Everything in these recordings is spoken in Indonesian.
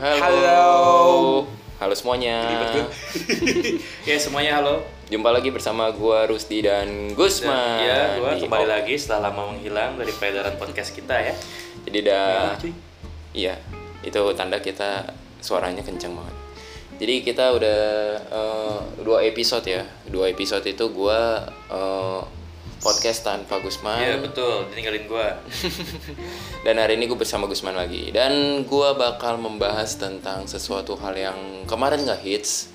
Halo. Halo. Halo semuanya. Ya semuanya halo. Jumpa lagi bersama gua Rusti dan Gusman. ya, gua di kembali lagi setelah lama menghilang dari peredaran podcast kita ya. Jadi dah cuy. Iya, itu tanda kita suaranya kencang banget. Jadi kita udah eh, dua episode ya. Dua episode itu gua eh, podcast tanpa Gusman. Iya betul, tinggalin gua. Dan hari ini gue bersama Gusman lagi Dan gue bakal membahas tentang sesuatu hal yang kemarin nggak hits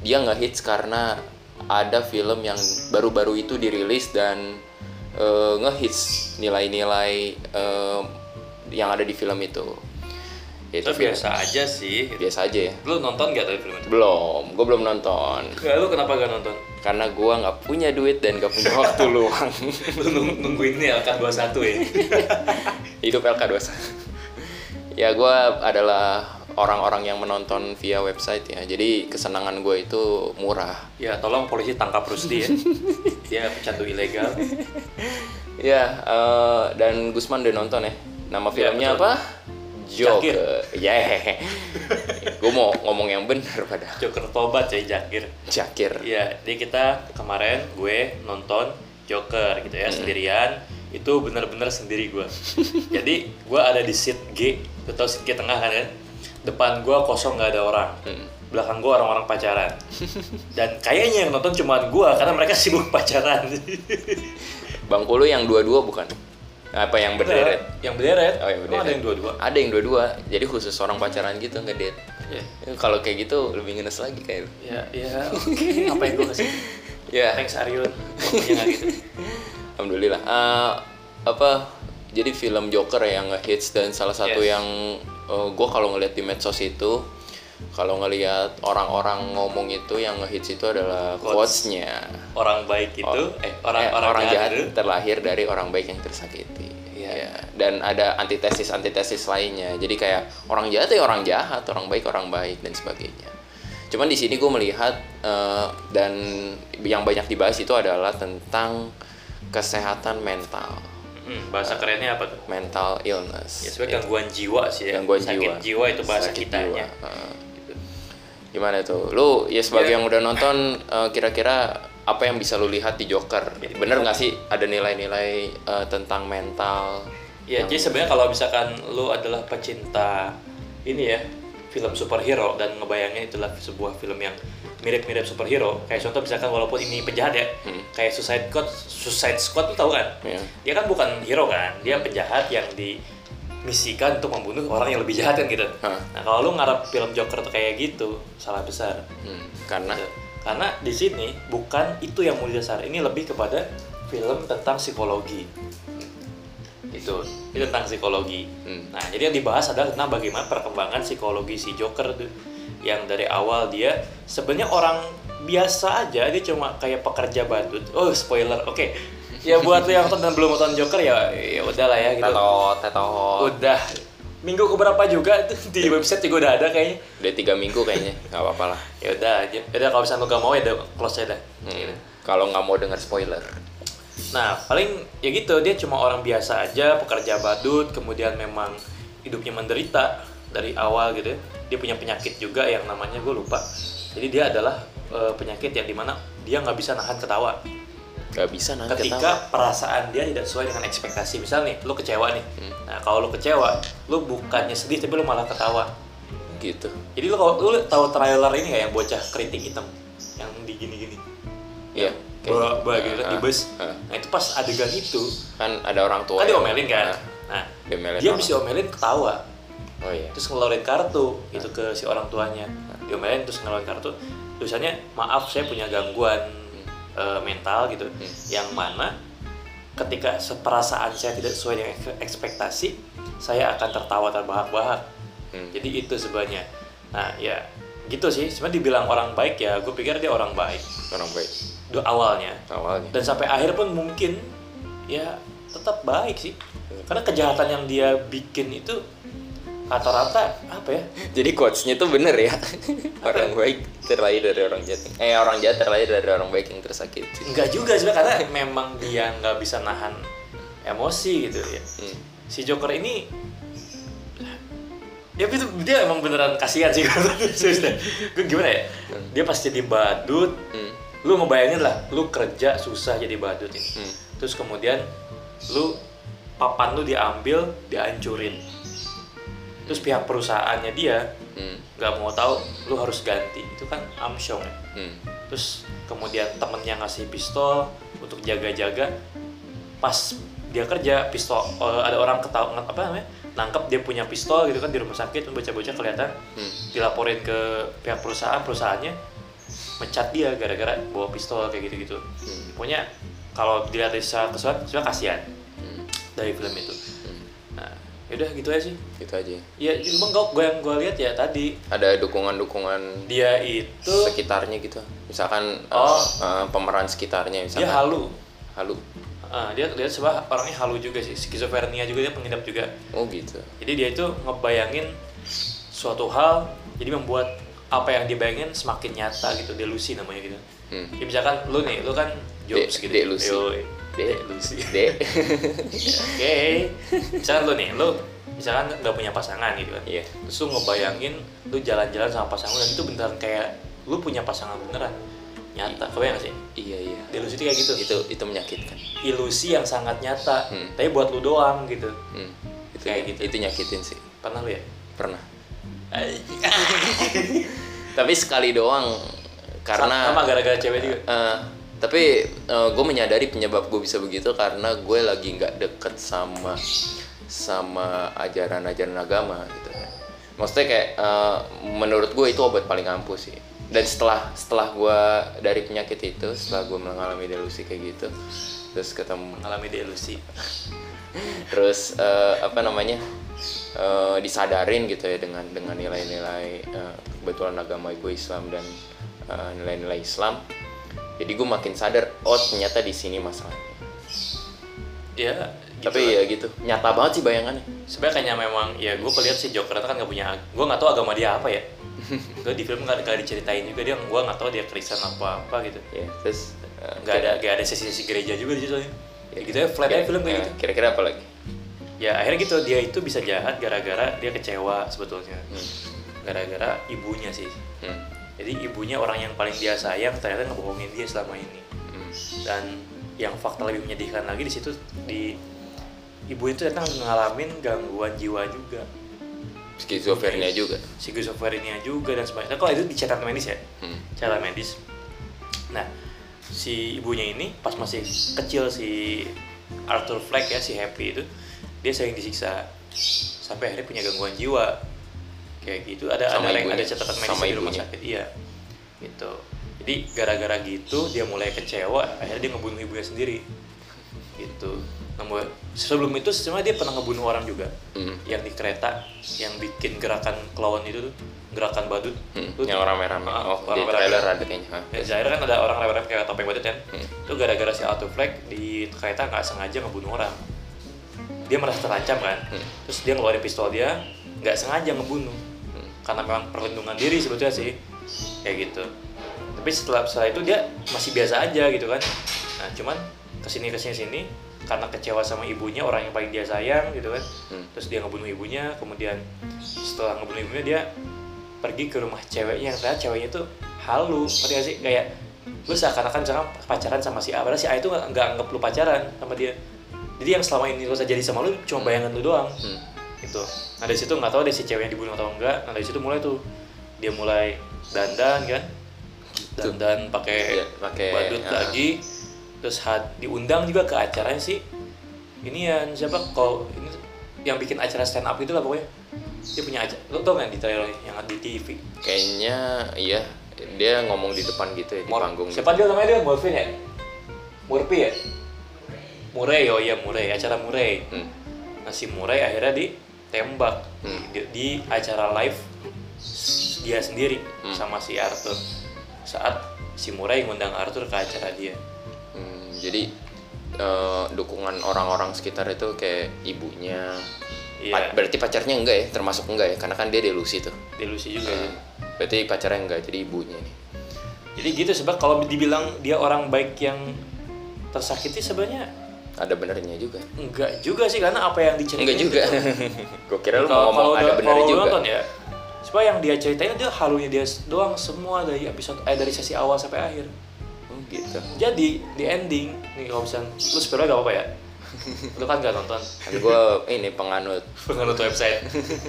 Dia nggak hits karena ada film yang baru-baru itu dirilis dan eh, ngehits nilai-nilai eh, yang ada di film itu Itu film- biasa aja sih. Biasa aja ya Lu nonton gak tadi film itu? Belum, gue belum nonton Enggak, lu kenapa gak nonton? Karena gue nggak punya duit dan gak punya waktu luang Lu nung- nungguin ini LK21 ya? Hidup LK21 Ya gue adalah orang-orang yang menonton via website ya Jadi kesenangan gue itu murah ya tolong polisi tangkap Rusdi ya. Dia pecandu ilegal. Ya eh, dan Gusman udah nonton ya Nama filmnya betul. apa? Joker Yeah Gue mau ngomong yang bener pada Joker tobat coy Jakir. Jakir Iya, jadi kita kemarin gue nonton Joker gitu Hmm. ya sendirian. Itu bener-bener sendiri gue. jadi gue ada di seat G, lu tau seat G tengah kan kan? Depan gue kosong nggak ada orang. Hmm. Belakang gue orang-orang pacaran. Dan kayaknya yang nonton cuma gue karena mereka sibuk pacaran. Bangku lu yang dua-dua bukan? Apa yang berderet? yang berderet. Oh yang Emang berderet ada yang dua-dua. Ada yang dua-dua Jadi khusus orang pacaran gitu ngedate Ya, Kalau kayak gitu lebih ngenes lagi kayak ya, ya. Oke, ngapain gue kasih? Ya Thanks. Pokoknya nggak gitu. Alhamdulillah. Eh, apa? Jadi film Joker yang ngehits dan salah satu Yes. yang gue kalau ngeliat di medsos itu, kalau ngelihat orang-orang ngomong itu yang ngehits itu adalah Quotes. quotes-nya. Orang baik itu, eh orang Eh, orang, jahat, itu terlahir dari orang baik yang tersakiti. Iya. Ya. Dan ada antitesis antitesis lainnya. Jadi kayak orang jahat ya orang jahat, orang baik orang baik dan sebagainya. Cuman di sini gue melihat eh, dan yang banyak dibahas itu adalah tentang kesehatan mental, Hmm, bahasa kerennya apa tuh? mental illness. Ya sebenarnya gangguan jiwa sih ya. Gangguan Sakit jiwa. itu bahasa Sakit kitanya. jiwa. Heeh. Gimana tuh? Lu ya sebagai Ya. yang udah nonton eh, kira-kira apa yang bisa lu lihat di Joker? Bener nggak sih ada nilai-nilai eh, tentang mental? Ya, jadi sebenarnya kalau misalkan lu adalah pecinta ini ya film superhero dan ngebayangin itulah sebuah film yang mirip-mirip superhero kayak contoh misalkan walaupun ini penjahat ya Hmm. kayak Suicide Squad Suicide Squad lu tahu kan Ya. dia kan bukan hero kan dia penjahat yang dimisikan untuk membunuh orang yang lebih jahat kan gitu Hah. nah kalau lu ngarep film Joker tuh kayak gitu salah besar Hmm, karena Gitu. Karena di sini bukan itu yang mau dasar. Ini lebih kepada film tentang psikologi. Itu, ini tentang psikologi. Hmm. Nah, jadi yang dibahas adalah tentang bagaimana perkembangan psikologi si Joker tuh. Yang dari awal dia sebenarnya orang biasa aja, dia cuma kayak pekerja badut. Oh, spoiler. Oke. Ya buat lo yang nonton dan belum nonton Joker ya ya udahlah ya gitu. tetot tetot Udah minggu keberapa juga tuh di website juga udah ada kayaknya udah tiga minggu kayaknya nggak apa-apa lah ya udah aja udah kalau misalnya lu gak mau ya udah close aja dah Hmm. Gitu. kalau nggak mau dengar spoiler nah paling ya gitu dia cuma orang biasa aja pekerja badut kemudian memang hidupnya menderita dari awal gitu ya. dia punya penyakit juga yang namanya gue lupa jadi dia adalah eh, penyakit yang di mana dia nggak bisa nahan ketawa nggak bisa nanti ketika perasaan dia tidak sesuai dengan ekspektasi. Misal nih lu kecewa nih. Hmm. nah kalau lu kecewa lu bukannya sedih tapi lu malah ketawa. Gitu. Jadi lu kalau lu tahu trailer ini kayak yang bocah keriting hitam? Yang di gini-gini? Iya bawa bawa gitu. kan di Ah, bus. ah. nah itu pas adegan itu. Kan ada orang tua kan yang- diomelin kan? Ah, nah diomelin dia orang. bisa omelin ketawa. Oh iya. Terus ngeluarin kartu itu ke si orang tuanya. Diomelin terus ngeluarin kartu. Tulisannya maaf saya punya gangguan eh, mental gitu yang mana ketika perasaan saya tidak sesuai dengan ek- ekspektasi saya akan tertawa terbahak-bahak. Hmm. jadi itu sebenarnya. Nah ya gitu sih. Sebenarnya dibilang orang baik ya gue pikir dia orang baik. Orang baik. Do awalnya. Awalnya. Dan sampai akhir pun mungkin ya tetap baik sih. Karena kejahatan yang dia bikin itu rata-rata apa ya Jadi quotes-nya tuh bener ya. orang baik terlahir dari orang jahat. Eh orang jahat terlahir dari orang baik yang tersakiti. enggak juga sebenarnya karena memang dia nggak bisa nahan emosi gitu ya Hmm. si Joker ini ya itu dia emang beneran kasihan sih gue gimana ya dia pas jadi badut Hmm. lu ngebayangin lah lu kerja susah jadi badut ini Hmm. terus kemudian lu papan lu diambil dihancurin terus pihak perusahaannya dia Hmm. nggak mau tahu lu harus ganti itu kan amsyong ya Hmm. terus kemudian temennya ngasih pistol untuk jaga-jaga pas dia kerja pistol eh, ada orang ketahuan apa namanya nangkep dia punya pistol gitu kan di rumah sakit bocah-bocah kelihatan Hmm. dilaporin ke pihak perusahaan perusahaannya mecat dia gara-gara bawa pistol kayak gitu-gitu Hmm. pokoknya kalau dilihat dari secara keseluruhan sebenarnya kasihan Hmm. dari film itu Hmm. Yaudah gitu aja sih Gitu aja. ya cuma gue yang gue lihat ya tadi Ada dukungan-dukungan dia itu sekitarnya gitu. Misalkan eh, Oh. eh, pemeran sekitarnya dia misalkan. halu Halu. Ah, dia dia sebab orangnya halu juga sih skizofrenia juga dia pengidap juga Oh gitu. jadi dia itu ngebayangin suatu hal jadi membuat apa yang dibayangin semakin nyata gitu delusi namanya gitu Hmm. ya misalkan lu nih lu kan jobs De- gitu delusi. Yoi. De- delusi De. oke misalkan lu nih lu misalkan nggak punya pasangan gitu kan Iya. terus lu ngebayangin lu jalan-jalan sama pasangan dan itu beneran kayak lu punya pasangan beneran nyata kebayang gak sih Iya iya. delusi itu kayak gitu Itu itu menyakitkan. ilusi yang sangat nyata Hmm. tapi buat lu doang gitu Hmm. Itu Kayak gitu. Itu nyakitin sih. pernah lu ya Pernah. Tapi sekali doang karena sama gara-gara cewek juga Eh, tapi gue menyadari penyebab gue bisa begitu karena gue lagi nggak deket sama sama ajaran-ajaran agama gitu kan. Maksudnya kayak eh, menurut gue itu obat paling ampuh sih. Dan setelah setelah gue dari penyakit itu, setelah gue mengalami delusi kayak gitu, terus ketemu mengalami delusi terus eh, apa namanya eh, disadarin gitu ya dengan dengan nilai-nilai eh, kebetulan agama gue Islam dan eh, nilai-nilai Islam jadi gue makin sadar oh ternyata di sini masalahnya. Ya gitu tapi ya gitu. Nyata banget sih bayangannya. Sebenarnya kayaknya memang ya gue kelihat sih Joker itu kan gak punya gue nggak tahu agama dia apa ya. Gue di film nggak nggak diceritain juga dia gue nggak tahu dia Kristen apa apa gitu. Ya terus eh, nggak ada nggak ada sesi-sesi gereja juga di situ soalnya. Ya gitu ya flat aja kira- film kayak eh, gitu. kira-kira apa lagi? Ya akhirnya gitu dia itu bisa jahat gara-gara dia kecewa sebetulnya. Hmm. gara-gara ibunya sih. Hmm. Jadi ibunya orang yang paling dia sayang ternyata ngebohongin dia selama ini Hmm. dan yang fakta lebih menyedihkan lagi di situ di ibu itu ternyata ngalamin gangguan jiwa juga skizofrenia juga skizofrenia juga dan sebagainya. Nah, kalau itu di catatan medis ya, Hmm. catatan medis. Nah, si ibunya ini pas masih kecil si Arthur Fleck ya si Happy itu dia sering disiksa sampai akhirnya punya gangguan jiwa kayak gitu ada Sama ada ada catatan medis di rumah ibunya? sakit iya gitu jadi gara-gara gitu dia mulai kecewa akhirnya dia ngebunuh ibunya sendiri gitu namun sebelum itu sebenarnya dia pernah ngebunuh orang juga Hmm. yang di kereta yang bikin gerakan clown itu tuh gerakan badut Hmm. Lu- yang rame-rame Ah, oh di rame-rame. trailer ada kayaknya. Ya, Zaire kan ada orang rame-rame kayak topeng badut kan Hmm. itu gara-gara si Arthur Fleck di kereta nggak sengaja ngebunuh orang dia merasa terancam kan Hmm. terus dia ngeluarin pistol dia nggak sengaja ngebunuh. Karena memang perlindungan diri sebetulnya sih kayak gitu. Tapi setelah setelah itu dia masih biasa aja gitu kan. Nah cuman ke sini ke sini sini karena kecewa sama ibunya orang yang paling dia sayang gitu kan. Hmm. terus dia ngebunuh ibunya kemudian setelah ngebunuh ibunya dia pergi ke rumah ceweknya. Yang ternyata ceweknya tuh halu ngerti gak sih? Kayak lu seakan-akan misalkan pacaran sama si A padahal si A itu nggak nggak anggap lu pacaran sama dia. Jadi yang selama ini lu jadi sama lu cuma bayangan lu doang. Hmm. Gitu. Nah dari situ nggak tahu deh si ceweknya dibunuh atau enggak. Nah dari situ mulai tuh dia mulai dandan kan. Dandan pakai Iya, pakai, badut ah. lagi. Terus had- diundang juga ke acaranya sih. Ini ya siapa? Kalau ini yang bikin acara stand up itu lah pokoknya. Dia punya acara lo tau nggak di trailer yang ada di TV kayaknya iya. Dia ngomong di depan gitu ya di Mor- panggung gitu. siapa dia namanya dia? Morfin ya? Murphy ya? Murray. Oh iya Murray. Acara Murray. Hmm. nah si Murray akhirnya ditembak Hmm. di, di acara live dia sendiri Hmm. sama si Arthur saat si Murray ngundang Arthur ke acara dia Hmm, jadi eh, dukungan orang-orang sekitar itu kayak ibunya. Iya. Pa- berarti pacarnya enggak ya? Termasuk enggak ya? Karena kan dia delusi tuh. delusi juga Eh, ya. berarti pacarnya enggak, jadi ibunya nih. jadi gitu sebab kalau dibilang dia orang baik yang tersakiti sebenarnya ada benernya juga. Enggak juga sih karena apa yang diceritain enggak juga. gue kira lu mau ngomong ada benernya juga. nonton ya supaya yang dia ceritain dia halunya dia doang semua dari episode eh dari sesi awal sampai akhir. Oh, gitu. Jadi di ending nih kalau misalnya lu spoiler gak apa-apa ya? Lu kan gak nonton. Kan gue ini penganut. Penganut website.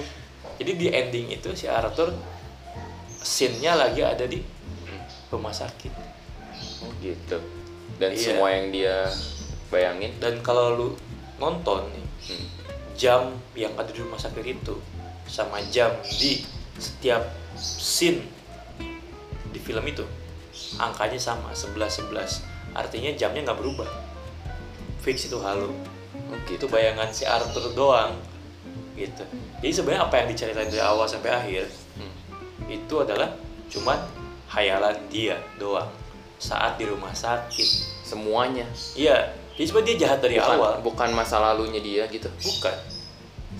Jadi di ending itu si Arthur scene-nya lagi ada di rumah sakit. Oh gitu. Dan Iya. semua yang dia bayangin. Dan kalau lu nonton nih hmm, jam yang ada di rumah sakit itu sama jam di setiap scene di film itu angkanya sama 11 11 artinya jamnya nggak berubah. Fix itu halu oh itu gitu bayangan si Arthur doang gitu. Jadi sebenarnya apa yang diceritain dari awal sampai akhir Hmm. itu adalah cuman hayalan dia doang. Saat di rumah sakit. Semuanya. Iya jadi sebenarnya dia jahat dari bukan, awal. bukan masa lalunya dia gitu. Bukan.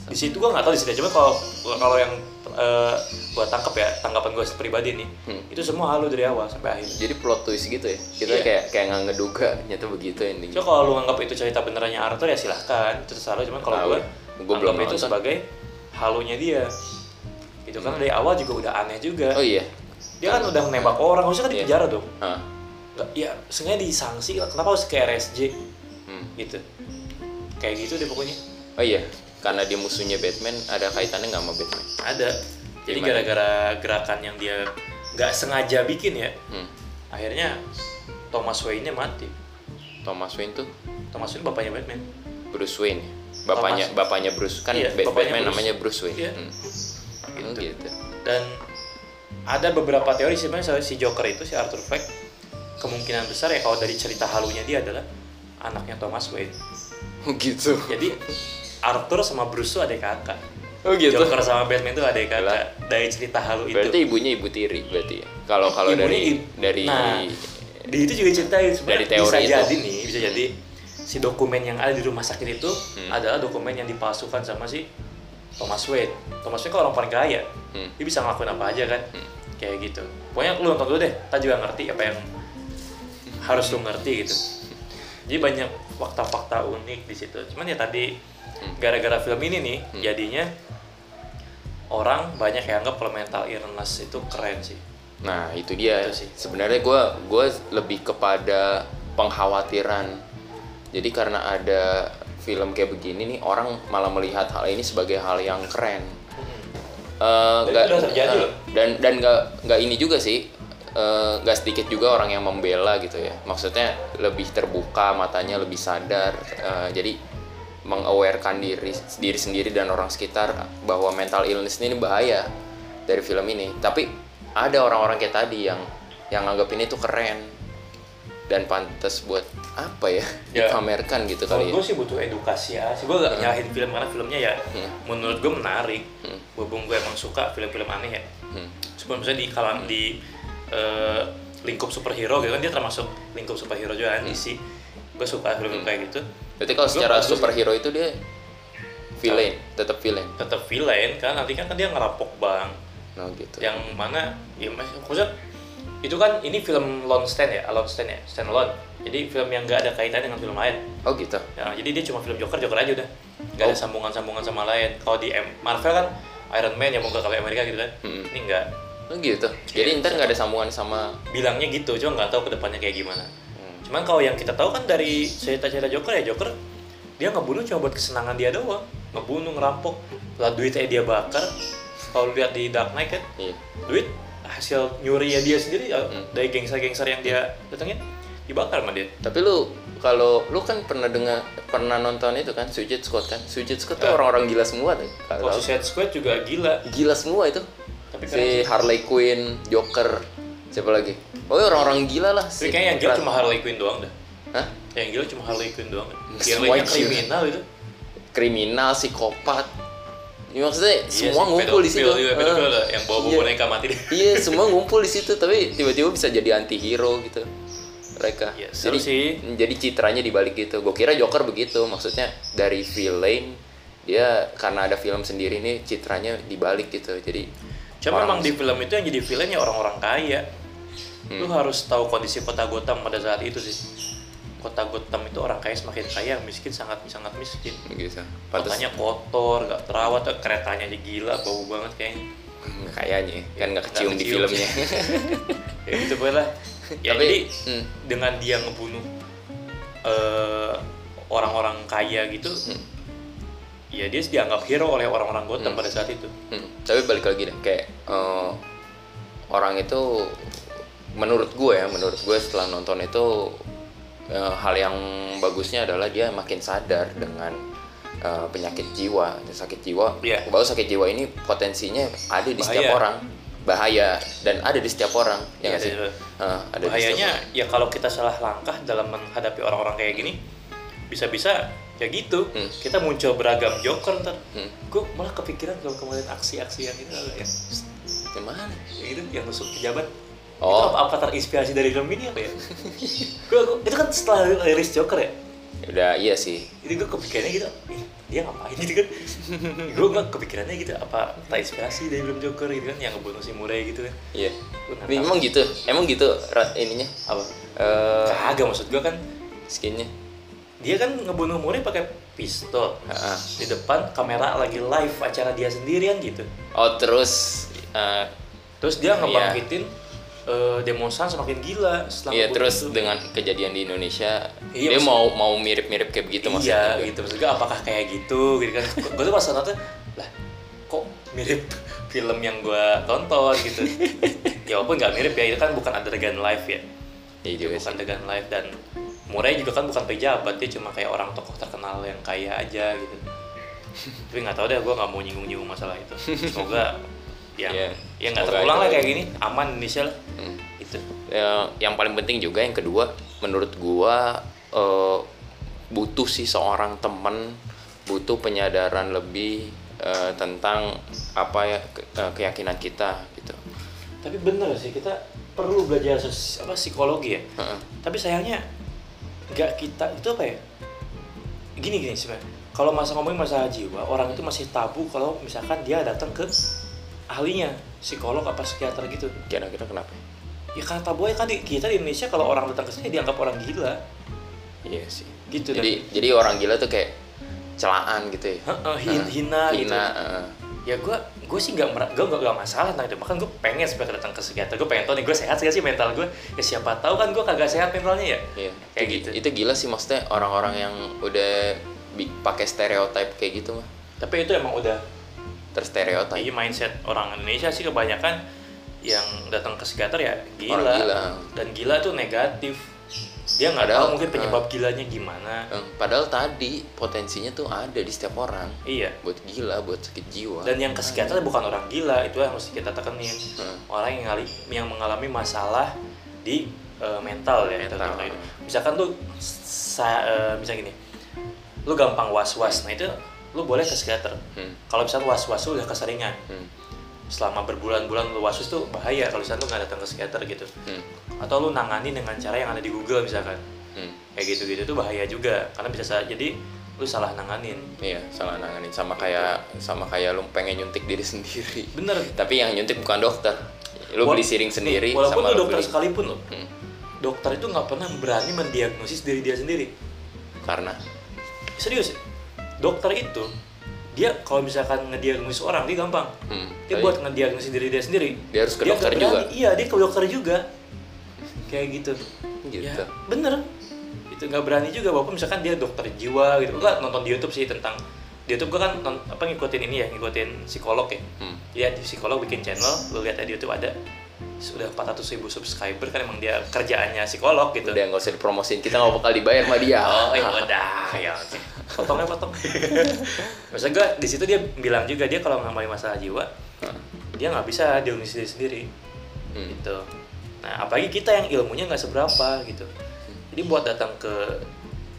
Di situ gua nggak tahu di situ. Cuma kalau kalau yang eh, gua tangkap ya tanggapan gua pribadi nih Hmm. itu semua halu dari awal sampai akhir. Jadi plot twist gitu ya? Kita Iya. kayak kayak nggak ngeduga ternyata begitu endingnya so kalau lu anggap itu cerita benerannya Arthur ya silahkan. Itu terserah lu. Cuman kalau gua gua belum anggap itu nonton. sebagai halunya dia. Itu kan dari awal juga udah aneh juga. Oh iya. Dia kan udah nembak orang. Harusnya kan di Iya. penjara dong Hah? Nggak, ya sengaja disangsi. Kenapa harus ke RSJ Hmm. Gitu kayak gitu deh pokoknya oh iya karena dia musuhnya Batman ada kaitannya nggak sama Batman ada jadi Gimana? gara-gara gerakan yang dia nggak sengaja bikin ya hmm. akhirnya Thomas Wayne-nya mati Thomas Wayne tuh Thomas Wayne bapaknya Batman Bruce Wayne ya? bapaknya Thomas. bapaknya Bruce kan Iya, bapaknya Batman Bruce. namanya Bruce Wayne Iya. Hmm. Oh, Gitu. gitu dan ada beberapa teori sebenarnya si Joker itu si Arthur Fleck kemungkinan besar ya kalau dari cerita halunya dia adalah anaknya Thomas Wayne. Oh, gitu. Jadi Arthur sama Bruce tuh adik kakak. Oh gitu. Joker sama Batman tuh adik Lah. kakak dari cerita halu itu. Berarti ibunya ibu tiri berarti ya? Kalau kalau dari dari nah, di itu juga ceritain sebenarnya Dari teori bisa itu. jadi nih bisa jadi si dokumen yang ada di rumah sakit itu Hmm. adalah dokumen yang dipalsukan sama si Thomas Wayne. Thomas Wayne kan orang paling kaya. Hmm. dia bisa ngelakuin apa aja kan. Kayak gitu. Pokoknya lu nonton dulu deh kita juga ngerti apa yang harus lu ngerti gitu jadi banyak fakta-fakta unik di situ cuman ya tadi gara-gara film ini nih Hmm. jadinya orang banyak yang anggap kalau mental illness itu keren sih Nah itu dia. Itu sih. Sebenarnya gue gua lebih kepada pengkhawatiran. Jadi karena ada film kayak begini nih orang malah melihat hal ini sebagai hal yang keren. Eh, Dan nggak- itu udah terjadi eh, dan dan nggak nggak ini juga sih. Eh, nggak sedikit juga orang yang membela gitu ya. Maksudnya lebih terbuka matanya, lebih sadar. eh, jadi mengawarekan diri diri sendiri dan orang sekitar bahwa mental illness ini bahaya dari film ini. Tapi ada orang-orang kayak tadi yang yang anggap ini tuh keren dan pantas buat apa ya, Ya. dipamerkan gitu Kalau kali ya. gue sih butuh edukasi ya. Sih gue gak nyalahin film karena filmnya ya Hmm. menurut gue menarik. Hmm. Gue emang suka film-film aneh ya. Hmm. Cuma misalnya di kalangan di eh, lingkup superhero gitu kan dia termasuk lingkup superhero juga kan DC. Gue suka film-film kayak gitu. Berarti kalau Gua secara bagus. superhero itu dia villain, tetap villain. Tetap villain kan nanti kan dia ngerampok bank. Nah gitu. Yang mana ya mas- itu kan ini film lone stand ya, alone stand ya, stand alone. Jadi film yang gak ada kaitan dengan film lain. Oh gitu. Ya, jadi dia cuma film Joker, Joker aja udah. Gak ada Oh. sambungan-sambungan sama lain. Kalau di M- Marvel kan Iron Man yang mau ke Amerika gitu kan. Mm-mm. Ini enggak. Oh gitu. Jadi Iya. ntar nggak ada sambungan sama. Bilangnya gitu, cuma nggak tahu ke depannya kayak gimana. Hmm. Cuman kalau yang kita tahu kan dari cerita-cerita Joker ya Joker dia ngebunuh cuma buat kesenangan dia doang. Ngebunuh, ngerampok, lah duitnya dia bakar. Kalau lihat di Dark Knight kan, Iya. duit hasil nyuri ya dia sendiri ya, Hmm. dari gangster-gangster yang dia datengin dibakar sama dia. Tapi lu kalau lu kan pernah dengar pernah nonton itu kan Suicide Squad kan? Suicide Squad tuh Ya. orang-orang gila semua tuh. Kalau Suicide Squad juga gila. gila semua itu. Tapi si. Harley Quinn, Joker, siapa lagi? Oh orang-orang gila lah. Tapi kayaknya yang gila cuma Harley Quinn doang dah. Hah? Yang gila cuma Harley Quinn doang. Yang lainnya kriminal itu. kriminal, psikopat. Ya, maksudnya Iya semua sih, ngumpul di situ. juga, pedofil Ah. lah, yang bawa bawa Iya. boneka mati deh. Iya, semua ngumpul di situ, tapi tiba-tiba bisa jadi anti-hero gitu. Mereka. Iya, jadi, sih. jadi citranya dibalik gitu. Gue kira Joker begitu, maksudnya dari villain dia karena ada film sendiri nih citranya dibalik gitu. Jadi Cuma orang- memang di film itu yang jadi villain ya orang-orang kaya. Lu Hmm. harus tahu kondisi kota Gotham pada saat itu sih. kota Gotham itu orang kaya semakin kaya miskin sangat sangat miskin gitu kotanya kotor gak terawat keretanya aja gila bau banget kayaknya kayaknya kan nggak Nggak kecium di kecium. filmnya ya gitu lah ya Tapi, jadi hmm. dengan dia ngebunuh eh, orang-orang kaya gitu Hmm. Ya dia dianggap hero oleh orang-orang Gotham Hmm. pada saat itu. Hmm, tapi balik lagi deh kayak eh, orang itu menurut gue ya menurut gue setelah nonton itu eh, hal yang bagusnya adalah dia makin sadar dengan eh, penyakit jiwa. Sakit jiwa Iya. bahwa sakit jiwa ini potensinya ada di setiap Bahaya. orang. Bahaya. Dan ada di setiap orang ya Iya, sih? ada- ada di bahayanya setiap ya kalau kita salah langkah dalam menghadapi orang-orang kayak gini bisa-bisa ya gitu Hmm. kita muncul beragam joker ntar. Hmm. gue malah kepikiran kalau kemarin aksi-aksi yang itu ya orang. gimana yang itu yang nusuk pejabat. Oh. itu apa, apa terinspirasi dari film ini apa ya? Gua- itu kan setelah rilis Joker ya? Udah iya sih. Jadi gue kepikirannya gitu "Ih, dia ngapain gitu kan? Gue nggak kepikirannya gitu apa terinspirasi dari film Joker gitu kan yang ngebunuh si Murray gitu kan? Iya. Tahu. emang gitu emang gitu rat ininya? Apa? Eh kagak maksud gue kan. skinnya dia kan ngebunuh Murray pakai pistol Ah. di depan kamera lagi live acara dia sendirian gitu oh terus eh, terus dia Iya. ngebangkitin eh, demonstran semakin gila setelah Iya terus itu. dengan kejadian di Indonesia Iya, dia maksud- mau mau mirip-mirip kayak begitu maksudnya iya gitu maksud gue apakah kayak gitu gitu kan gue tuh pas nonton lah kok mirip film yang gue tonton gitu ya walaupun nggak mirip ya itu kan bukan adegan live ya Iya juga sih. bukan adegan live dan Murai juga kan bukan pejabat dia cuma kayak orang tokoh terkenal yang kaya aja gitu tapi nggak tahu deh gue nggak mau nyinggung-nyinggung masalah itu semoga yang Iya, ya nggak terulang lah kayak gini aman Indonesia lah Hmm. itu Ya, yang paling penting juga yang kedua menurut gua eh, butuh sih seorang teman butuh penyadaran lebih eh, tentang apa ya ke- eh, keyakinan kita gitu. tapi bener sih kita perlu belajar apa psikologi ya Heeh. tapi sayangnya nggak kita itu apa ya gini gini sebenarnya kalau masa ngomongin masalah jiwa orang itu masih tabu kalau misalkan dia datang ke ahlinya psikolog apa psikiater gitu Kira-kira kenapa? ya karena tabu aja kan di, kita di Indonesia kalau orang datang ke sini dianggap orang gila Iya sih. gitu Jadi jadi orang gila tuh kayak celaan gitu ya. dan Heeh, hin- hina, gitu Hina, heeh. Ya gue gue sih nggak gue nggak masalah tentang itu bahkan gue pengen supaya datang ke psikiater gue pengen tahu nih gue sehat gak sih mental gue ya siapa tahu kan gue kagak sehat mentalnya ya Iya, Kayak itu, gitu. itu gila sih maksudnya orang-orang yang udah pakai stereotip kayak gitu mah tapi itu emang udah terstereotip. Iya mindset orang Indonesia sih kebanyakan yang datang ke psikiater ya gila. Orang gila. Dan gila tuh negatif. Dia nggak Padahal, tahu mungkin penyebab eh. gilanya gimana. Padahal tadi potensinya tuh ada di setiap orang Iya. buat gila, buat sakit jiwa. Dan yang ke psikiater bukan orang gila, itu yang harus kita tekenin. Hmm. Orang yang ngali, yang mengalami masalah di eh, mental ya. Mental. contohnya. Misalkan lu sa, eh, misalnya gini, lu gampang was-was, nah itu lu boleh ke psikiater. Hmm. Kalau misalnya was-was lu udah keseringan, Hmm. Selama berbulan-bulan lu was-was tuh bahaya kalau misalnya lu nggak datang ke psikiater gitu. Hmm. atau lu nangani dengan cara yang ada di Google misalkan Hmm. kayak gitu-gitu itu bahaya juga karena bisa saja jadi lu salah nanganin Iya, salah nanganin sama kayak sama kayak lu pengen nyuntik diri sendiri. bener Tapi yang nyuntik bukan dokter. Lu beli siring sendiri nih, walaupun sama lu dokter beli- sekalipun lo Hmm. dokter itu nggak pernah berani mendiagnosis diri dia sendiri Karena serius dokter itu dia kalau misalkan ngediagnosis orang dia gampang. Hmm, dia tapi buat ngediagnosis diri dia sendiri. Dia harus ke nggak dokter juga. iya dia ke dokter juga. Kayak gitu. Gitu. ya bener. Itu nggak berani juga walaupun misalkan dia dokter jiwa gitu. Gua nonton di YouTube sih tentang di YouTube gua kan non- apa ngikutin ini ya ngikutin psikolog ya. Hmm. dia di psikolog bikin channel lu lihat di YouTube ada. Sudah 400 ribu subscriber kan emang dia kerjaannya psikolog gitu. Udah nggak usah dipromosin, kita nggak bakal dibayar sama dia. oh ya udah. Ya potongnya potong maksud gua di situ dia bilang juga dia kalau ngalami masalah jiwa dia nggak bisa diri sendiri Hmm. gitu nah apalagi kita yang ilmunya nggak seberapa gitu jadi buat datang ke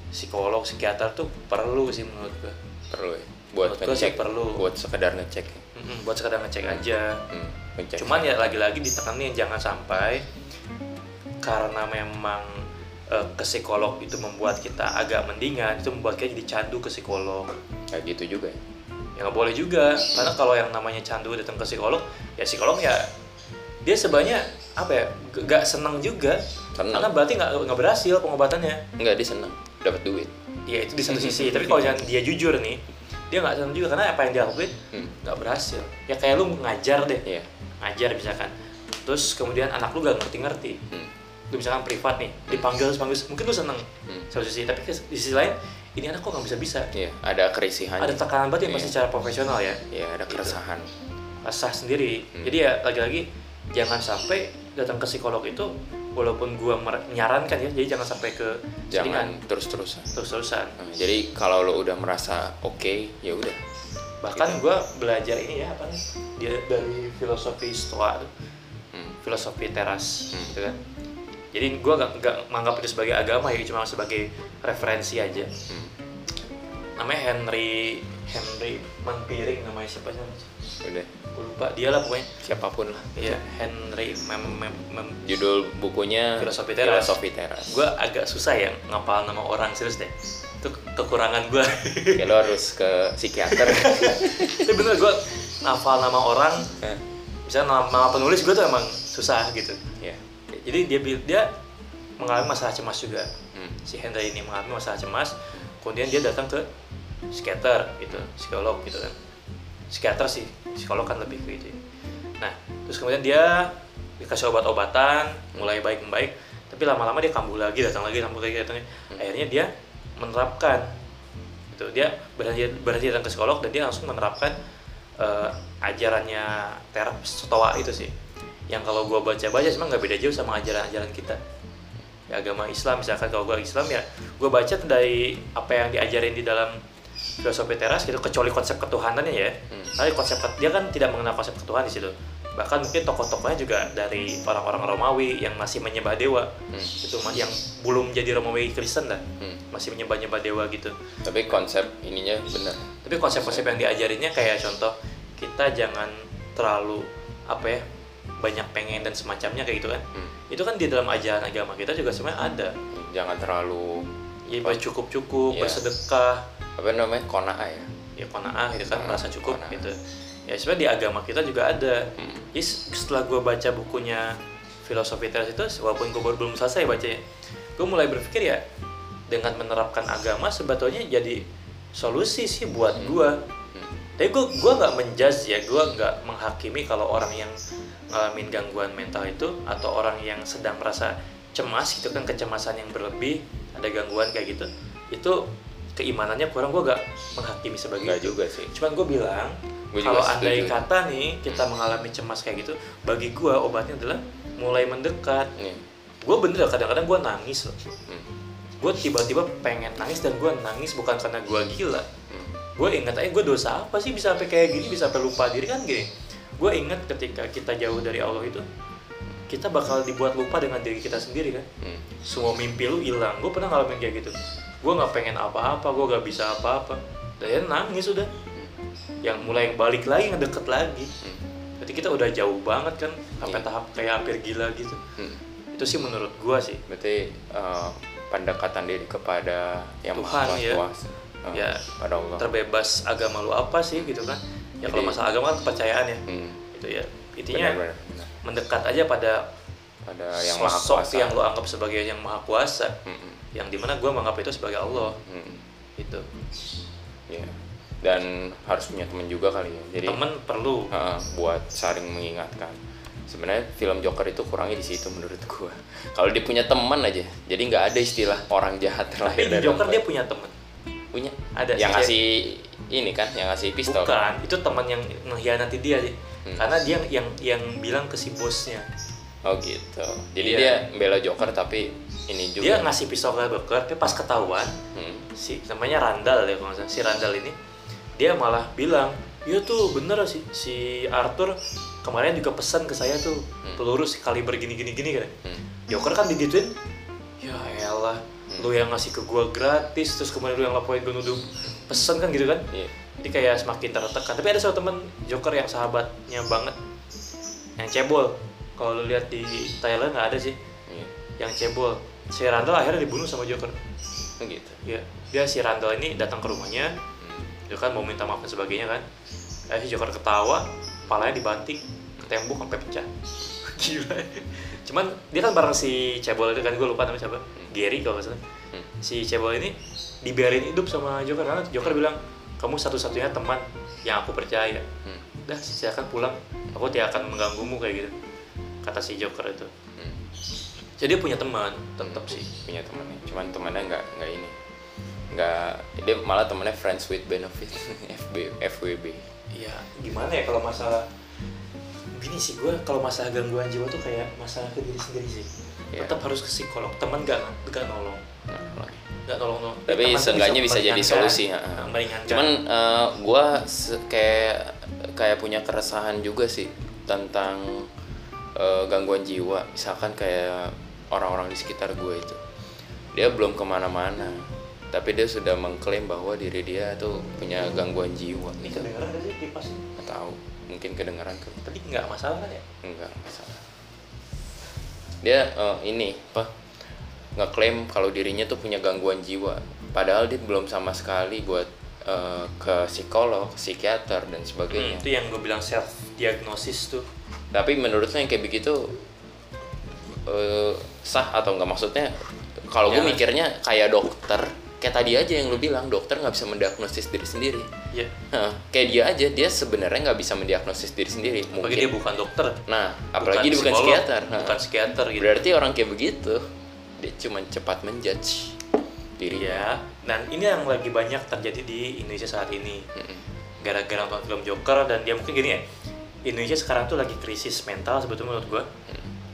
psikolog psikiater tuh perlu sih menurut gua perlu ya. Buat Menurut ngecek, perlu. buat sekedar ngecek. Mm-mm, buat sekedar ngecek aja Hmm, ngecek. cuman ya lagi-lagi ditekanin jangan sampai karena memang eh, ke psikolog itu membuat kita agak mendingan itu membuat kita jadi candu ke psikolog kayak gitu juga ya. ya nggak boleh juga karena kalau yang namanya candu datang ke psikolog ya psikolog ya dia sebenarnya apa ya gak senang juga Senang. karena berarti nggak nggak berhasil pengobatannya Enggak dia senang dapat duit. ya itu di satu sisi tapi kalau jangan dia jujur nih dia nggak senang juga karena apa yang dia lakuin Hmm. nggak berhasil ya kayak lu ngajar deh Iya. ngajar misalkan terus kemudian anak lu gak ngerti-ngerti Hmm. Lu misalkan privat nih dipanggil panggil mungkin lu seneng Hmm. satu sisi tapi di sisi lain ini anak kok nggak bisa bisa Iya, ada kerisihan. ada tekanan batin pasti Iya. secara profesional ya Iya, ada keresahan. resah sendiri Hmm. jadi ya lagi-lagi jangan sampai datang ke psikolog itu walaupun gua menyarankan ya jadi jangan sampai ke Jangan terus-terusan. terus-terusan Nah, jadi kalau lo udah merasa oke, ya udah. bahkan gua belajar ini ya apa nih dia dari filosofi stoa tuh Hmm. filosofi teras Hmm. gitu kan jadi gua gak, gak menganggap itu sebagai agama ya cuma sebagai referensi aja Hmm. namanya Henry Henry Manpiring namanya siapa sih Udah, Gua lupa dia lah pokoknya siapa pun lah. Iya Henry Mem, Mem, Mem- Judul bukunya Filosofi Teras. Filosofi Teras. gue agak susah ya ngapal nama orang serius deh itu kekurangan gue Kayak lo harus ke psikiater. tapi bener gue ngapal nama orang Hah? misalnya nama, nama penulis gue tuh emang susah gitu. Jadi dia dia mengalami masalah cemas juga Hmm. si Henry ini mengalami masalah cemas kemudian dia datang ke psikiater gitu psikolog gitu kan psikiater sih psikolog kan lebih ke itu ya. nah terus kemudian dia dikasih obat-obatan mulai baik membaik tapi lama-lama dia kambuh lagi datang lagi kambuh lagi datang lagi. akhirnya dia menerapkan gitu dia berhenti berhenti datang ke psikolog dan dia langsung menerapkan eh, ajarannya terap stoa itu sih yang kalau gua baca-baca cuma nggak beda jauh sama ajaran-ajaran kita ya, agama Islam misalkan kalau gue Islam ya gue baca tuh dari apa yang diajarin di dalam filosofi teras gitu kecuali konsep ketuhanannya ya Hmm. tapi konsep dia kan tidak mengenal konsep ketuhanan di situ bahkan mungkin tokoh-tokohnya juga dari orang-orang Romawi yang masih menyembah dewa Hmm. itu yang belum jadi Romawi Kristen lah Hmm. masih menyembah-nyembah dewa gitu Tapi konsep ininya benar. tapi konsep-konsep yang diajarinnya kayak contoh kita jangan terlalu apa ya banyak pengen dan semacamnya kayak gitu kan Hmm. itu kan di dalam ajaran agama kita juga sebenarnya ada Jangan terlalu ya bercukup-cukup Iya. bersedekah apa namanya konaa ya. ya kona'ah gitu kan merasa cukup qanaah. gitu ya sebenarnya di agama kita juga ada Hmm. jadi setelah gue baca bukunya filosofi teras itu walaupun gue baru belum selesai bacanya gue mulai berpikir ya dengan menerapkan agama sebetulnya jadi solusi sih buat gue Hmm. Tapi gue gue nggak menjudge ya gue nggak menghakimi kalau orang yang ngalamin gangguan mental itu atau orang yang sedang merasa cemas gitu kan kecemasan yang berlebih ada gangguan kayak gitu itu keimanannya kurang gue gak menghakimi sebagai itu juga sih. cuman gue bilang kalau andai setuju. kata nih kita mengalami cemas kayak gitu bagi gue obatnya adalah mulai mendekat Nih. gue bener kadang-kadang gue nangis loh Hmm. gue tiba-tiba pengen nangis dan gue nangis bukan karena gue gila Hmm. Gue ingat aja gue dosa apa sih bisa sampai kayak gini bisa sampai lupa diri kan gini gue ingat ketika kita jauh dari Allah itu kita bakal dibuat lupa dengan diri kita sendiri kan Hmm. semua mimpi lu hilang gue pernah ngalamin kayak gitu gue nggak pengen apa-apa gue nggak bisa apa-apa dan nangis udah yang mulai balik lagi ngedeket lagi Hmm. berarti kita udah jauh banget kan sampai Iya. tahap kayak hampir gila gitu Hmm. itu sih menurut gue sih Berarti eh, pendekatan diri kepada yang Tuhan, maha ya. kuasa. Eh, Ya, pada Allah. terbebas agama lu apa sih gitu kan ya kalau masalah agama kan kepercayaan ya Hmm. itu ya intinya Benar, benar, benar. mendekat aja pada pada yang maha sosok kuasa. yang lo anggap sebagai yang maha kuasa Hmm. yang di mana gue menganggap itu sebagai Allah Hmm. itu Ya. Dan harus punya teman juga kali ya. Jadi temen perlu Heeh, buat saling mengingatkan. Sebenarnya film Joker itu kurangnya di situ menurut gua. Kalau dia punya teman aja, jadi nggak ada istilah orang jahat tapi terlahir di dari Joker dia punya temen punya. ada yang sih, ngasih ini kan, yang ngasih pistol. bukan itu teman yang mengkhianati dia sih Hmm. karena dia yang yang bilang ke si bosnya Oh gitu. Jadi Iya. dia membela Joker tapi ini juga. dia ngasih pistol ke Joker tapi pas ketahuan Hmm. si namanya Randall ya kalau si Randall ini dia malah bilang iya tuh bener si si Arthur kemarin juga pesan ke saya tuh Hmm. peluru sekali begini gini gini kan Hmm. Joker kan digituin ya elah. Lu yang ngasih ke gua gratis terus kemudian lu yang laporin gue nuduh pesen kan gitu kan? Iya. jadi kayak semakin tertekan. Tapi ada satu temen Joker yang sahabatnya banget yang cebol. Kalau lu lihat di Thailand nggak ada sih Iya. yang cebol. Si Randall akhirnya dibunuh sama Joker. Oh, gitu. ya dia si Randall ini datang ke rumahnya Hmm. dia kan mau minta maaf dan sebagainya kan. Eh si Joker ketawa palanya dibanting ke tembok sampai pecah. Gila. Cuman dia kan bareng si cebol itu kan gue lupa namanya siapa Gary kalau nggak salah. Hmm. si cebol ini dibiarin hidup sama Joker. Karena Joker bilang kamu satu-satunya teman yang aku percaya. Hmm. udah silakan pulang. Aku tidak akan mengganggumu kayak gitu. Kata si Joker itu. Hmm. jadi dia punya teman. Tetap sih punya temannya. Cuman temannya nggak nggak ini. Nggak dia malah temannya friends with benefit FB FWB Iya, gimana ya kalau masalah gini sih gue kalau masalah gangguan jiwa tuh kayak masalah ke diri sendiri sih. Iya. Tetap harus ke psikolog. Teman gak gak nolong, gak nolong nolong. tapi seenggaknya bisa, jadi meringankan. solusi meringankan. cuman eh, gua se- kayak kayak punya keresahan juga sih tentang eh, gangguan jiwa misalkan kayak orang-orang di sekitar gue itu dia belum ke mana-mana tapi dia sudah mengklaim bahwa diri dia tuh punya gangguan jiwa ini itu kedengeran gak sih kipas? nggak tahu mungkin kedengeran ke Tapi nggak masalah kan ya? enggak masalah dia eh, ini apa ngeklaim kalau dirinya tuh punya gangguan jiwa padahal dia belum sama sekali buat eh, ke psikolog psikiater dan sebagainya Hmm, itu yang gue bilang self diagnosis tuh. tapi menurutnya yang kayak begitu eh, sah atau enggak maksudnya kalau gue Jangan. mikirnya kayak dokter kayak tadi aja yang lu bilang dokter nggak bisa mendiagnosis diri sendiri Iya. Hah, kayak dia aja dia sebenarnya nggak bisa mendiagnosis diri sendiri Apalagi mungkin dia bukan dokter. nah apalagi dia bukan psikiater Hah. Bukan psikiater gitu. berarti orang kayak begitu dia cuma cepat menjudge dirinya Iya. Dan ini yang lagi banyak terjadi di Indonesia saat ini. Gara-gara nonton film Joker dan dia mungkin gini ya Indonesia sekarang tuh lagi krisis mental sebetulnya menurut gua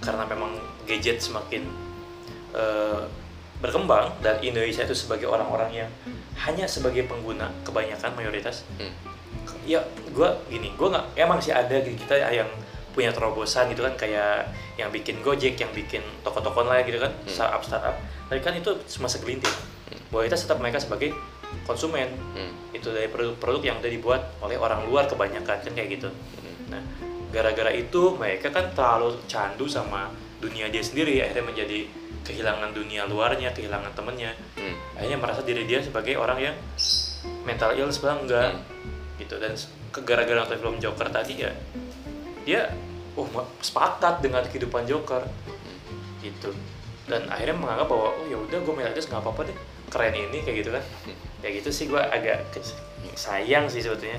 karena memang gadget semakin eh, berkembang dan Indonesia itu sebagai orang-orang yang hanya sebagai pengguna kebanyakan mayoritas Hmm. ya gua gini gua nggak emang sih ada kita yang punya terobosan gitu kan kayak yang bikin Gojek yang bikin toko-toko online gitu kan startup startup. Tapi kan itu cuma segelintir mayoritas tetap mereka sebagai konsumen. Hmm. itu dari produk-produk yang udah dibuat oleh orang luar kebanyakan kan kayak gitu. Nah gara-gara itu mereka kan terlalu candu sama dunia dia sendiri akhirnya menjadi kehilangan dunia luarnya kehilangan temennya. Hmm. akhirnya merasa diri dia sebagai orang yang mental illness padahal enggak. Hmm. gitu. Dan s- ke gara-gara nonton film Joker tadi ya dia oh sepakat dengan kehidupan Joker. Gitu. Dan akhirnya menganggap bahwa oh ya udah gue illness nggak apa-apa deh. Keren ini kayak gitu kan. Kayak gitu sih gue agak sayang sih sebetulnya.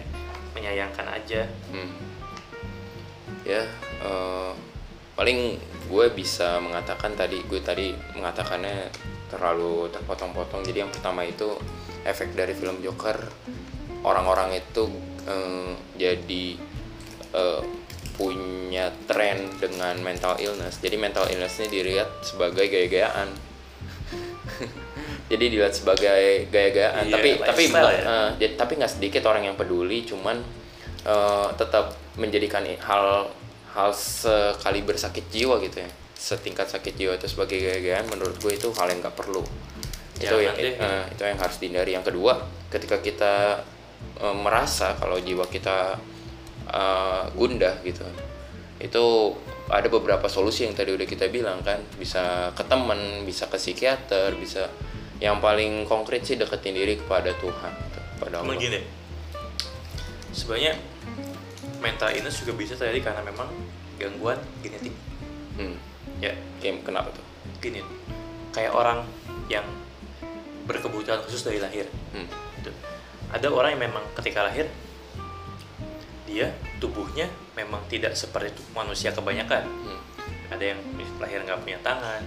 Menyayangkan aja. Hmm. Ya, eh, paling gue bisa mengatakan tadi gue tadi mengatakannya terlalu terpotong-potong. Jadi yang pertama itu efek dari film Joker orang-orang itu eh, jadi eh, punya tren dengan mental illness. Jadi mental illnessnya dilihat sebagai gaya-gayaan. jadi dilihat sebagai gaya-gayaan. Iya, tapi tapi ya. jadi- tapi nggak sedikit orang yang peduli. Cuman eh, tetap menjadikan hal hal sekali bersakit jiwa gitu ya. Setingkat sakit jiwa itu sebagai gaya-gayaan menurut gue itu hal yang nggak perlu. Itu Jangan yang deh. eh, itu yang harus dihindari. Yang kedua ketika kita eh, merasa kalau jiwa kita eh, gundah gitu itu ada beberapa solusi yang tadi udah kita bilang kan. Bisa ke temen bisa ke psikiater bisa yang paling konkret sih deketin diri kepada Tuhan gitu, kepada Allah. gini sebenarnya mental illness juga bisa terjadi karena memang gangguan genetik hmm. ya Kayak kenapa tuh gini kayak orang yang berkebutuhan khusus dari lahir hmm. gitu. ada orang yang memang ketika lahir dia tubuhnya memang tidak seperti manusia kebanyakan Hmm. ada yang lahir nggak punya tangan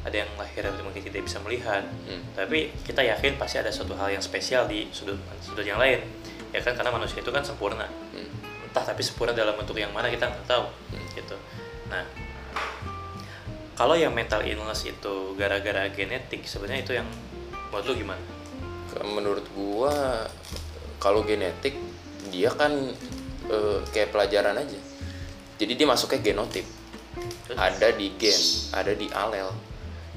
ada yang lahir mungkin tidak bisa melihat Hmm. tapi kita yakin pasti ada suatu hal yang spesial di sudut sudut yang lain ya kan karena manusia itu kan sempurna Hmm. Entah tapi sempurna dalam bentuk yang mana kita nggak tahu Hmm. gitu. Nah kalau yang mental illness itu gara-gara genetik sebenarnya itu yang menurut lu gimana? Menurut gua kalau genetik dia kan eh, kayak pelajaran aja. Jadi dia masuknya genotip. Terus? ada di gen ada di alel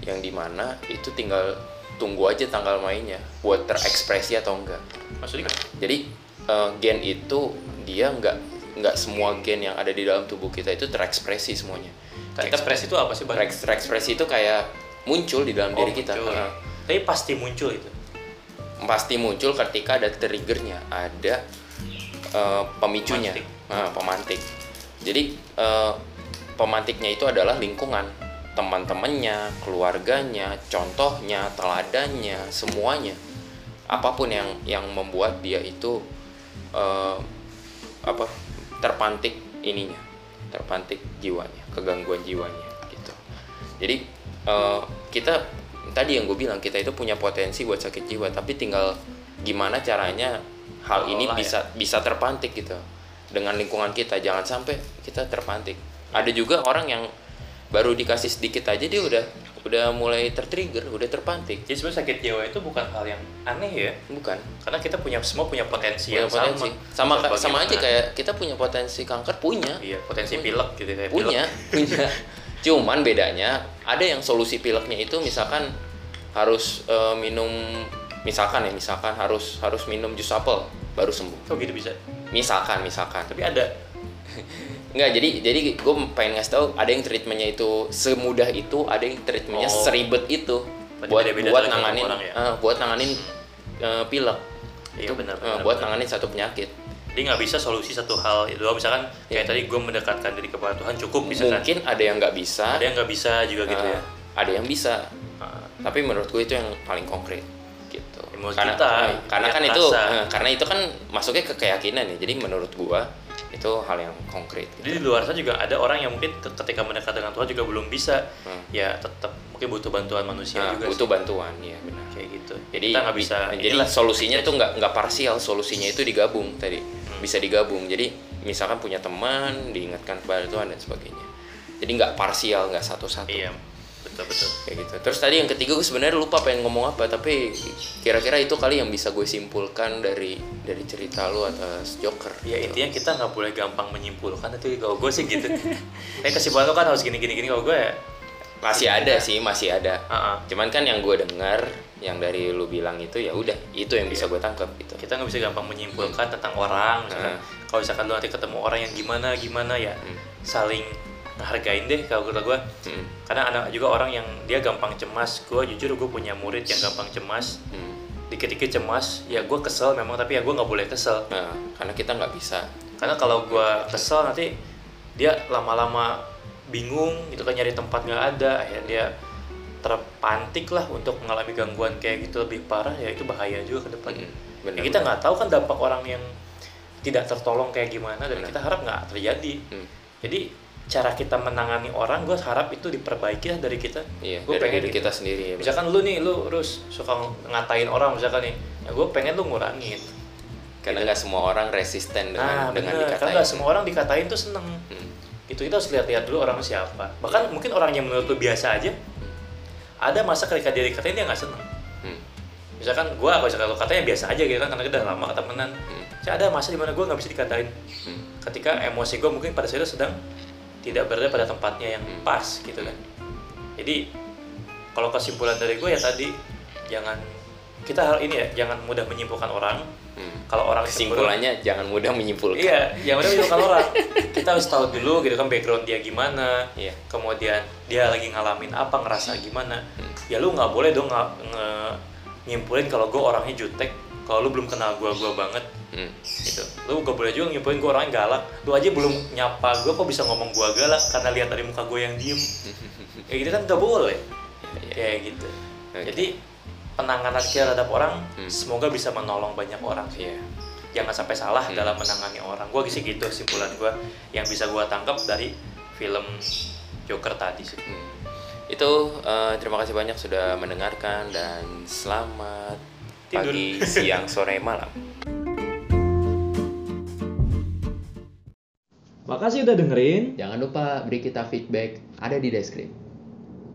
yang di mana itu tinggal tunggu aja tanggal mainnya buat terekspresi atau enggak. Maksudnya jadi eh, gen itu dia nggak nggak semua gen yang ada di dalam tubuh kita itu terekspresi semuanya kita ekspresi itu apa sih Bang? tereks- terekspresi itu kayak muncul di dalam Oh, diri kita muncul. Heeh. tapi pasti muncul itu pasti muncul ketika ada triggernya, ada eh, pemicunya, Pemantik. Nah, pemantik. Jadi eh, pemantiknya itu adalah lingkungan. teman-temannya, keluarganya, contohnya, teladannya, semuanya. Apa pun yang yang membuat dia itu eh, apa terpantik ininya, terpantik jiwanya, kegangguan jiwanya gitu. Jadi eh, kita tadi yang gue bilang kita itu punya potensi buat sakit jiwa, tapi tinggal gimana caranya hal ini ya. bisa bisa terpantik gitu dengan lingkungan kita. Jangan sampai kita terpantik. Ada juga orang yang baru dikasih sedikit aja dia udah udah mulai tertrigger, udah terpantik. Jadi sebenarnya sakit jiwa itu bukan hal yang aneh ya, Bukan. karena kita punya semua punya potensi Punya yang potensi. sama. Sama sama, aja kayak kita punya potensi kanker punya. iya potensi Punya. pilek gitu kayak punya pilek. punya cuman bedanya ada yang solusi pileknya itu misalkan harus eh, minum misalkan ya misalkan harus harus minum jus apel baru sembuh Kok gitu bisa? misalkan misalkan Tapi ada. Enggak, jadi jadi gue pengen ngasih tahu ada yang treatmentnya itu semudah itu, ada yang treatmentnya Oh. seribet itu Berarti buat beda-beda buat tuh tiap nanganin orang ya? eh, buat nanganin eh, pilek. Iya, itu benar, eh, benar, buat benar. nanganin satu penyakit. Jadi nggak bisa solusi satu hal itu. Misalkan kayak Iya. tadi gue mendekatkan diri kepada Tuhan cukup misalkan. Mungkin ada yang nggak bisa, Ada yang nggak bisa juga gitu ya. ada yang bisa. Nah, Tapi menurut gue itu yang paling konkret gitu. Menurut karena kita, eh, karena kan itu rasa. eh, karena itu kan masuknya ke keyakinan ya. Jadi menurut gue itu hal yang konkret. gitu. Jadi di luar sana juga ada orang yang mungkin ke- ketika mendekat dengan Tuhan juga belum bisa. Hmm. Ya tetap mungkin butuh bantuan manusia Nah, juga butuh sih. bantuan ya benar. kayak gitu. jadi kita nggak bisa. jadi inilah, solusinya tuh nggak nggak parsial solusinya itu digabung tadi Hmm. bisa digabung jadi misalkan punya teman diingatkan kepada Tuhan dan sebagainya jadi nggak parsial nggak satu-satu Iya, betul betul. kayak gitu terus tadi yang ketiga gue sebenarnya lupa pengen ngomong apa tapi kira-kira itu kali yang bisa gue simpulkan dari dari cerita lu atas Joker Ya gitu. intinya kita nggak boleh gampang menyimpulkan itu kalau gue sih gitu. Tapi kesimpulan lo kan harus gini gini gini kalau gue ya. masih ada sih masih ada ah, ah. cuman kan yang gue dengar yang dari lu bilang itu ya udah itu yang bisa gue tangkap gitu kita nggak bisa gampang menyimpulkan tentang orang misalkan Hmm. kalau misalkan lu nanti ketemu orang yang gimana gimana ya Hmm. saling ngehargain deh kalau kata gue Hmm. karena ada juga orang yang dia gampang cemas. Gue jujur gue punya murid yang gampang cemas. Hmm. dikit-dikit cemas. Ya gue kesel memang tapi ya gue nggak boleh kesel. Nah karena kita nggak bisa. Karena kalau gue kesel nanti dia lama-lama bingung gitu kan nyari tempat nggak ada. Akhirnya dia terpantik lah untuk mengalami gangguan kayak gitu. Lebih parah ya itu bahaya juga ke depannya Mm, Ya, kita nggak tahu kan dampak orang yang tidak tertolong kayak gimana. Dan Benar. kita harap nggak terjadi. Hmm. jadi cara kita menangani orang gue harap itu diperbaiki lah dari kita Iya, gue dari pengen diri gitu. kita sendiri ya. misalkan lu nih lu terus suka ngatain orang misalkan nih ya gue pengen lu ngurangin Karena nggak semua orang resisten nah dengan dengan bener dikatain. karena nggak semua orang dikatain tuh seneng Hmm. itu kita harus lihat-lihat dulu orang siapa bahkan mungkin orang yang menurut lu biasa aja ada masa ketika dia dikatain dia nggak seneng Hmm. misalkan gue kalau misalkan lu katanya biasa aja gitu kan karena kita udah lama ketemenan Hmm. Ada masa di mana gue nggak bisa dikatain Hmm. ketika emosi gue mungkin pada saat itu sedang tidak berada pada tempatnya yang Hmm. pas gitu kan jadi kalau kesimpulan dari gue ya tadi jangan kita hal ini ya jangan mudah menyimpulkan orang Hmm. kalau orang cemburu- Kesimpulannya jangan mudah menyimpulkan. Iya, yang udah menyimpulkan orang. Kita harus tahu dulu gitu kan background dia gimana. Iya. Kemudian dia lagi ngalamin apa, ngerasa gimana. Hmm. Ya lu nggak boleh dong nggak nge- nyimpulin kalau gue orangnya jutek. Kalau lu belum kenal gue gue banget Hmm. gitu. Lu gak boleh juga nyimpulin gue orangnya galak. Lu aja belum nyapa gue kok bisa ngomong gue galak karena lihat dari muka gue yang diem. Kayak gitu kan gak boleh. Iya. Kayak gitu. Oke. Jadi penanganan kita terhadap orang Hmm. semoga bisa menolong banyak orang sih Iya. jangan sampai salah Hmm. dalam menangani orang. Gue sih gitu kesimpulan gue yang bisa gue tangkap dari film Joker tadi sih. Hmm. Itu eh, terima kasih banyak sudah mendengarkan dan selamat Tidur. pagi, siang, sore, malam. Makasih udah dengerin. Jangan lupa beri kita feedback ada di deskripsi.